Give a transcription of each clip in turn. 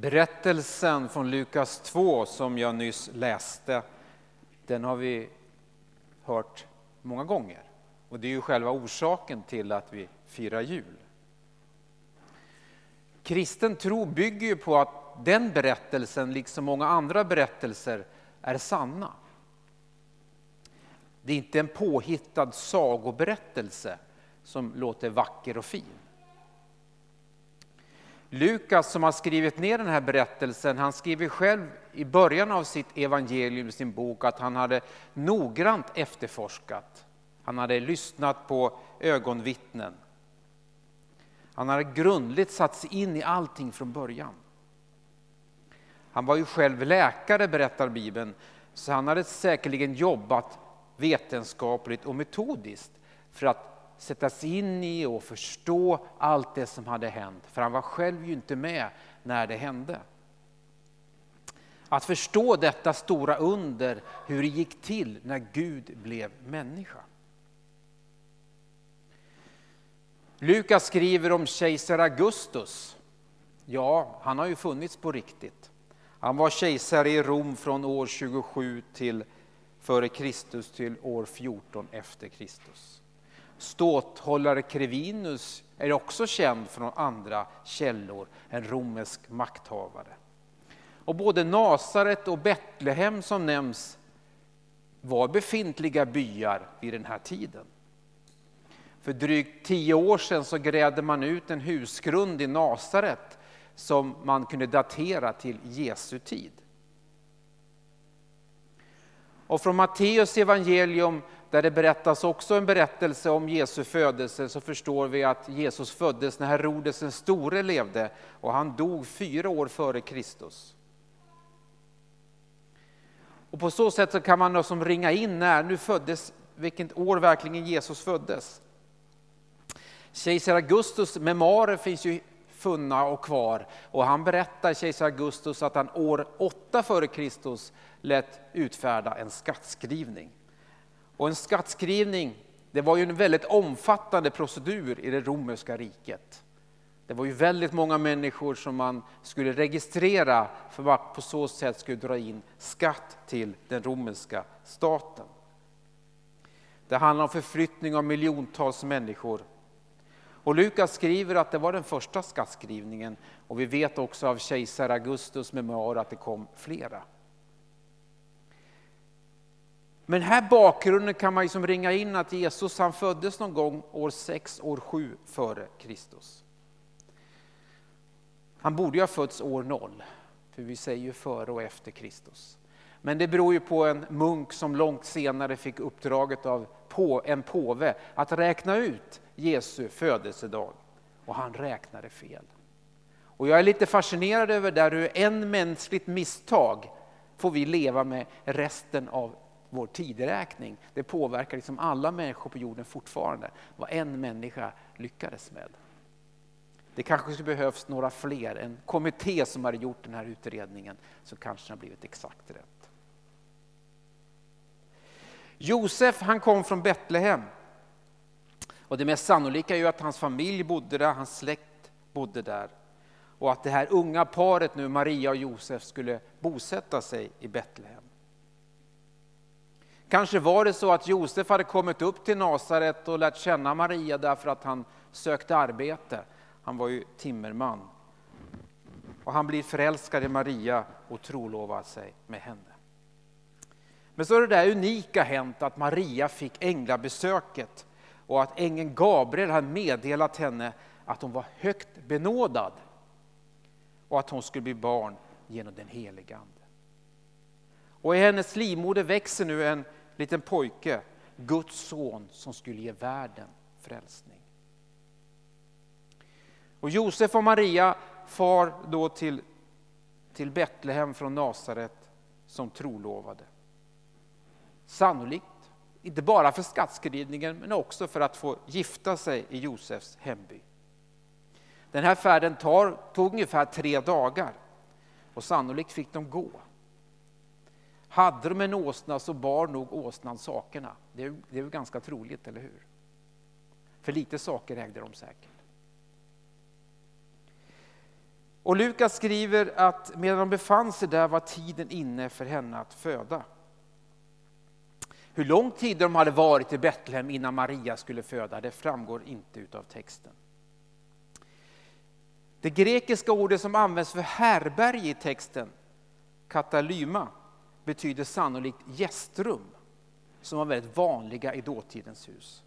Berättelsen från Lukas 2 som jag nyss läste, den har vi hört många gånger. Och det är ju själva orsaken till att vi firar jul. Kristen tro bygger ju på att den berättelsen, liksom många andra berättelser, är sanna. Det är inte en påhittad sagoberättelse som låter vacker och fin. Lukas som har skrivit ner den här berättelsen, han skriver själv i början av sitt evangelium, sin bok, att han hade noggrant efterforskat. Han hade lyssnat på ögonvittnen. Han hade grundligt satt sig in i allting från början. Han var ju själv läkare, berättar Bibeln, så han hade säkerligen jobbat vetenskapligt och metodiskt för att sätta sig in i och förstå allt det som hade hänt. För han var själv ju inte med när det hände. Att förstå detta stora under, hur det gick till när Gud blev människa. Lukas skriver om kejsar Augustus. Ja, han har ju funnits på riktigt. Han var kejsare i Rom från år 27 till före Kristus till år 14 efter Kristus. Ståthållare Crevinus är också känd från andra källor, en romersk makthavare. Och både Nasaret och Betlehem som nämns var befintliga byar vid den här tiden. För drygt tio år sedan så grävde man ut en husgrund i Nasaret som man kunde datera till Jesu tid. Och från Matteus evangelium där det berättas också en berättelse om Jesu födelse så förstår vi att Jesus föddes när Herodes den store levde och han dog fyra år före Kristus. Och på så sätt så kan man som ringa in när nu föddes, vilket år verkligen Jesus föddes. Kejsar Augustus memoarer finns ju funna och kvar och han berättar, kejsar Augustus, att han år 8 före Kristus lät utfärda en skattskrivning. Och en skattskrivning, det var ju en väldigt omfattande procedur i det romerska riket. Det var ju väldigt många människor som man skulle registrera för att på så sätt skulle dra in skatt till den romerska staten. Det handlar om förflyttning av miljontals människor. Och Lukas skriver att det var den första skattskrivningen och vi vet också av kejsar Augustus memoar att det kom flera. Men här bakgrunden kan man liksom ringa in att Jesus han föddes någon gång år 6, år 7 före Kristus. Han borde ju ha fötts år 0, för vi säger ju före och efter Kristus. Men det beror ju på en munk som långt senare fick uppdraget av en påve att räkna ut Jesu födelsedag. Och han räknade fel. Och jag är lite fascinerad över där hur en mänskligt misstag får vi leva med resten av vår tideräkning. Det påverkar liksom alla människor på jorden fortfarande, vad en människa lyckades med. Det kanske skulle behövs några fler, en kommitté som har gjort den här utredningen, så kanske den har blivit exakt rätt. Josef han kom från Betlehem. Och det mest sannolika är ju att hans familj bodde där, hans släkt bodde där. Och att det här unga paret nu, Maria och Josef, skulle bosätta sig i Betlehem. Kanske var det så att Josef hade kommit upp till Nasaret och lärt känna Maria därför att han sökte arbete. Han var ju timmerman. Och han blir förälskad i Maria och trolovar sig med henne. Men så är det där unika hänt att Maria fick änglabesöket och att ängeln Gabriel hade meddelat henne att hon var högt benådad och att hon skulle bli barn genom den helige Ande. Och i hennes livmoder växer nu en liten pojke, Guds son som skulle ge världen frälsning. Och Josef och Maria far då till, till Betlehem från Nasaret som trolovade. Sannolikt inte bara för skattskrivningen men också för att få gifta sig i Josefs hemby. Den här färden tar, tog ungefär tre dagar och sannolikt fick de gå. Hade de en åsna så bar nog åsnan sakerna. Det är, det är ganska troligt, eller hur? För lite saker ägde de säkert. Och Lukas skriver att medan de befann sig där var tiden inne för henne att föda. Hur lång tid de hade varit i Betlehem innan Maria skulle föda, det framgår inte av texten. Det grekiska ordet som används för härberge i texten, katalyma, betyder sannolikt gästrum, som var väldigt vanliga i dåtidens hus.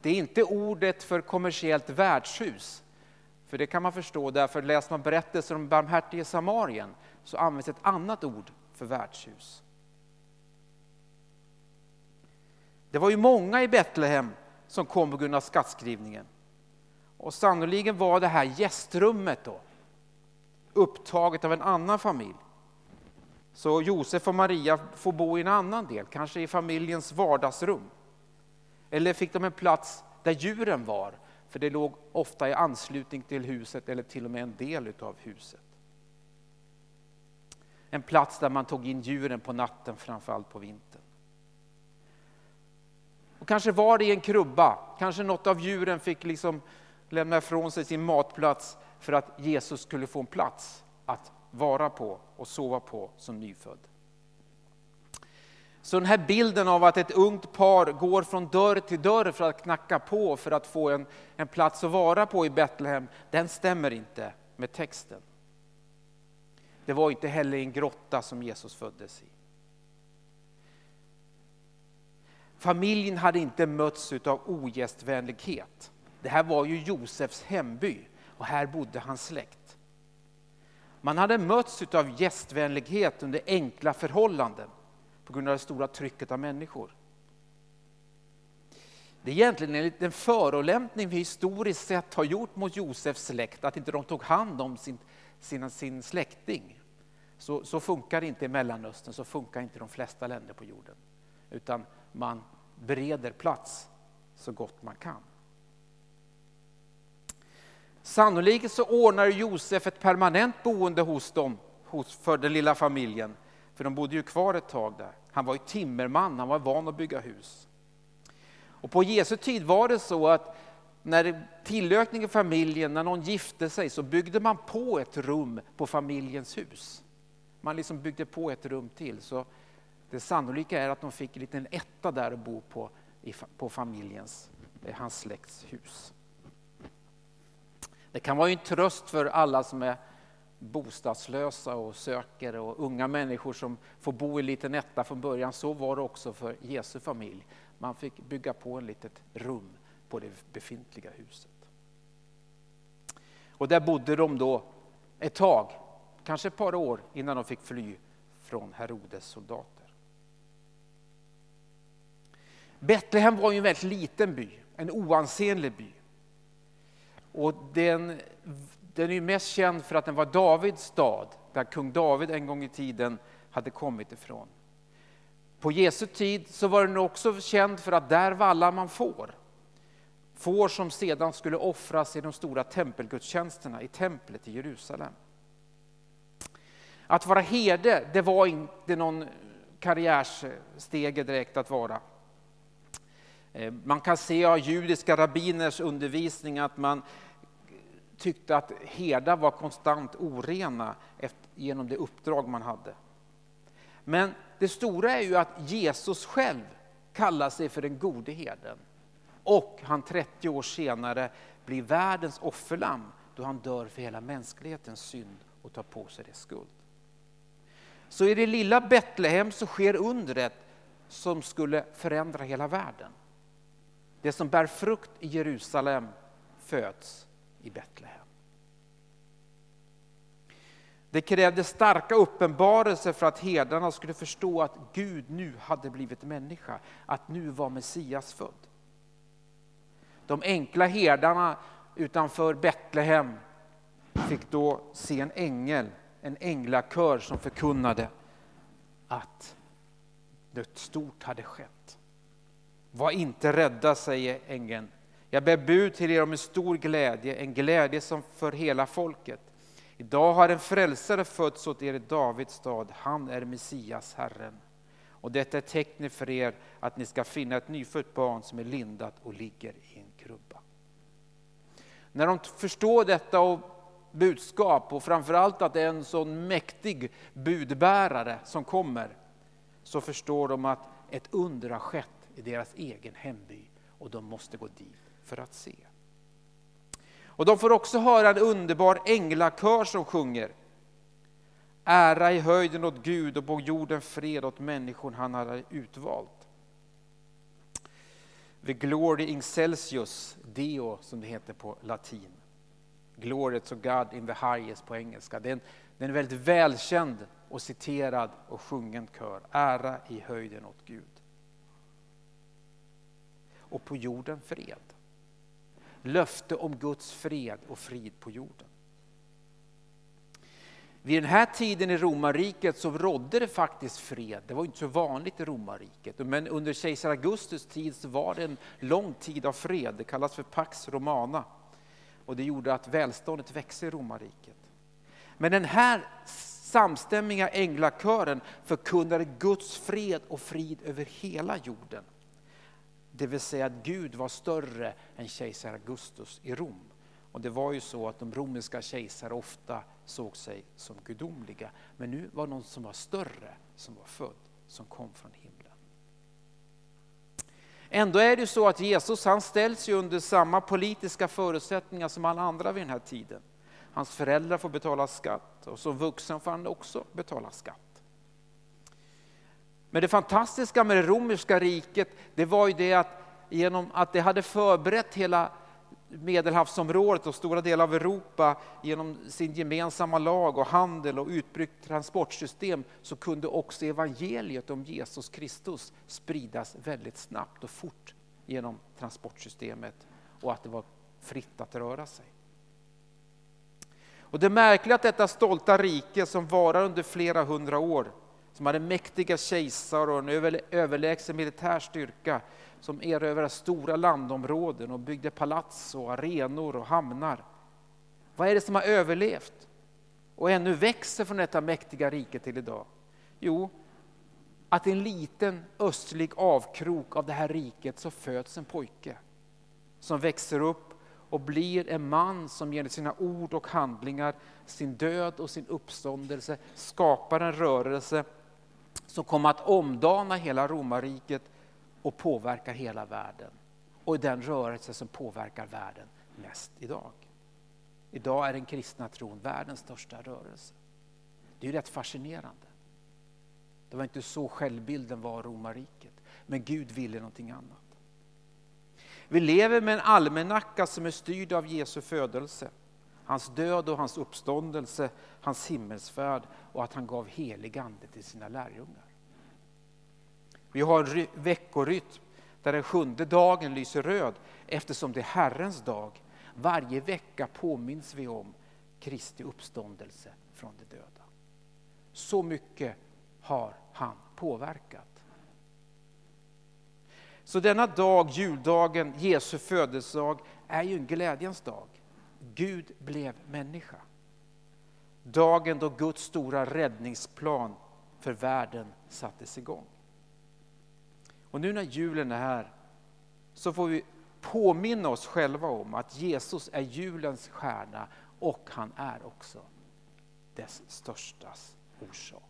Det är inte ordet för kommersiellt värdshus, för det kan man förstå, därför läser man berättelser om barmhärtige Samarien så används ett annat ord för värdshus. Det var ju många i Betlehem som kom på grund av skattskrivningen. Och sannoliken var det här gästrummet då upptaget av en annan familj. Så Josef och Maria får bo i en annan del, kanske i familjens vardagsrum. Eller fick de en plats där djuren var, för det låg ofta i anslutning till huset eller till och med en del av huset. En plats där man tog in djuren på natten, framförallt på vintern. Och kanske var det i en krubba, kanske något av djuren fick liksom lämna ifrån sig sin matplats för att Jesus skulle få en plats att vara på och sova på som nyfödd. Så den här bilden av att ett ungt par går från dörr till dörr för att knacka på för att få en, en plats att vara på i Betlehem, den stämmer inte med texten. Det var inte heller en grotta som Jesus föddes i. Familjen hade inte mötts av ogästvänlighet. Det här var ju Josefs hemby och här bodde hans släkt. Man hade mötts av gästvänlighet under enkla förhållanden på grund av det stora trycket av människor. Det är egentligen en liten förolämpning vi historiskt sett har gjort mot Josefs släkt, att inte de tog hand om sin, sin, sin släkting. Så, så funkar det inte i Mellanöstern, så funkar inte de flesta länder på jorden. Utan man bereder plats så gott man kan. Sannolikt så ordnar Josef ett permanent boende hos dem, för den lilla familjen. För de bodde ju kvar ett tag där. Han var ju timmerman, han var van att bygga hus. Och på Jesu tid var det så att när tillökning i familjen, när någon gifte sig så byggde man på ett rum på familjens hus. Man liksom byggde på ett rum till. Så det sannolika är att de fick en liten etta där att bo på, på familjens, eh, hans släkts hus. Det kan vara en tröst för alla som är bostadslösa och söker och unga människor som får bo i en liten etta från början. Så var det också för Jesu familj. Man fick bygga på ett litet rum på det befintliga huset. Och där bodde de då ett tag, kanske ett par år innan de fick fly från Herodes soldater. Betlehem var ju en väldigt liten by, en oansenlig by. Och den, den är mest känd för att den var Davids stad, där kung David en gång i tiden hade kommit ifrån. På Jesu tid så var den också känd för att där vallar man får. Får som sedan skulle offras i de stora tempelgudstjänsterna i templet i Jerusalem. Att vara herde, det var inte någon karriärstege direkt att vara. Eh, man kan se av judiska rabbiners undervisning att man tyckte att herdar var konstant orena genom det uppdrag man hade. Men det stora är ju att Jesus själv kallar sig för den gode herden. Och han 30 år senare blir världens offerlamm då han dör för hela mänsklighetens synd och tar på sig dess skuld. Så i det lilla Betlehem så sker undret som skulle förändra hela världen. Det som bär frukt i Jerusalem föds i Betlehem. Det krävdes starka uppenbarelser för att herdarna skulle förstå att Gud nu hade blivit människa, att nu var Messias född. De enkla herdarna utanför Betlehem fick då se en ängel, en änglakör som förkunnade att något stort hade skett. Var inte rädda, säger ängeln. Jag bär bud till er om en stor glädje, en glädje som för hela folket. Idag har en frälsare fötts åt er i Davids stad, han är Messias, Herren. Och detta är tecknet för er att ni ska finna ett nyfött barn som är lindat och ligger i en krubba. När de förstår detta och budskap och framförallt att det är en sån mäktig budbärare som kommer, så förstår de att ett under har skett i deras egen hemby och de måste gå dit för att se. Och de får också höra en underbar änglakör som sjunger. Ära i höjden åt Gud och på jorden fred åt människor han har utvalt. The glory in Celsius Deo som det heter på latin. Glory to God in the highest på engelska. Det är en, det är en väldigt välkänd och citerad och sjungen kör. Ära i höjden åt Gud. Och på jorden fred. Löfte om Guds fred och frid på jorden. Vid den här tiden i romarriket så rådde det faktiskt fred. Det var inte så vanligt i romarriket. Men under kejsar Augustus tid så var det en lång tid av fred. Det kallas för Pax Romana. Och det gjorde att välståndet växte i romarriket. Men den här samstämmiga änglakören förkunnade Guds fred och frid över hela jorden. Det vill säga att Gud var större än kejsar Augustus i Rom. Och det var ju så att de romerska kejsare ofta såg sig som gudomliga. Men nu var någon som var större som var född, som kom från himlen. Ändå är det så att Jesus han ställs ju under samma politiska förutsättningar som alla andra vid den här tiden. Hans föräldrar får betala skatt och som vuxen får han också betala skatt. Men det fantastiska med det romerska riket det var ju det att genom att det hade förberett hela Medelhavsområdet och stora delar av Europa genom sin gemensamma lag och handel och utbyggt transportsystem så kunde också evangeliet om Jesus Kristus spridas väldigt snabbt och fort genom transportsystemet och att det var fritt att röra sig. Och det är märkligt att detta stolta rike som varar under flera hundra år, som hade mäktiga kejsare och en överlägsen militär styrka, som erövrade stora landområden och byggde palats och arenor och hamnar. Vad är det som har överlevt och ännu växer från detta mäktiga rike till idag? Jo, att i en liten östlig avkrok av det här riket så föds en pojke som växer upp och blir en man som genom sina ord och handlingar, sin död och sin uppståndelse skapar en rörelse som kom att omdana hela romarriket och påverkar hela världen. Och den rörelse som påverkar världen mest idag. Idag är den kristna tron världens största rörelse. Det är ju rätt fascinerande. Det var inte så självbilden var romarriket, men Gud ville någonting annat. Vi lever med en almanacka som är styrd av Jesu födelse, hans död och hans uppståndelse, hans himmelsfärd och att han gav helig ande till sina lärjungar. Vi har en veckorytm där den sjunde dagen lyser röd eftersom det är Herrens dag. Varje vecka påminns vi om Kristi uppståndelse från de döda. Så mycket har han påverkat. Så denna dag, juldagen, Jesu födelsedag, är ju en glädjens dag. Gud blev människa. Dagen då Guds stora räddningsplan för världen sattes igång. Och nu när julen är här så får vi påminna oss själva om att Jesus är julens stjärna och han är också dess största orsak.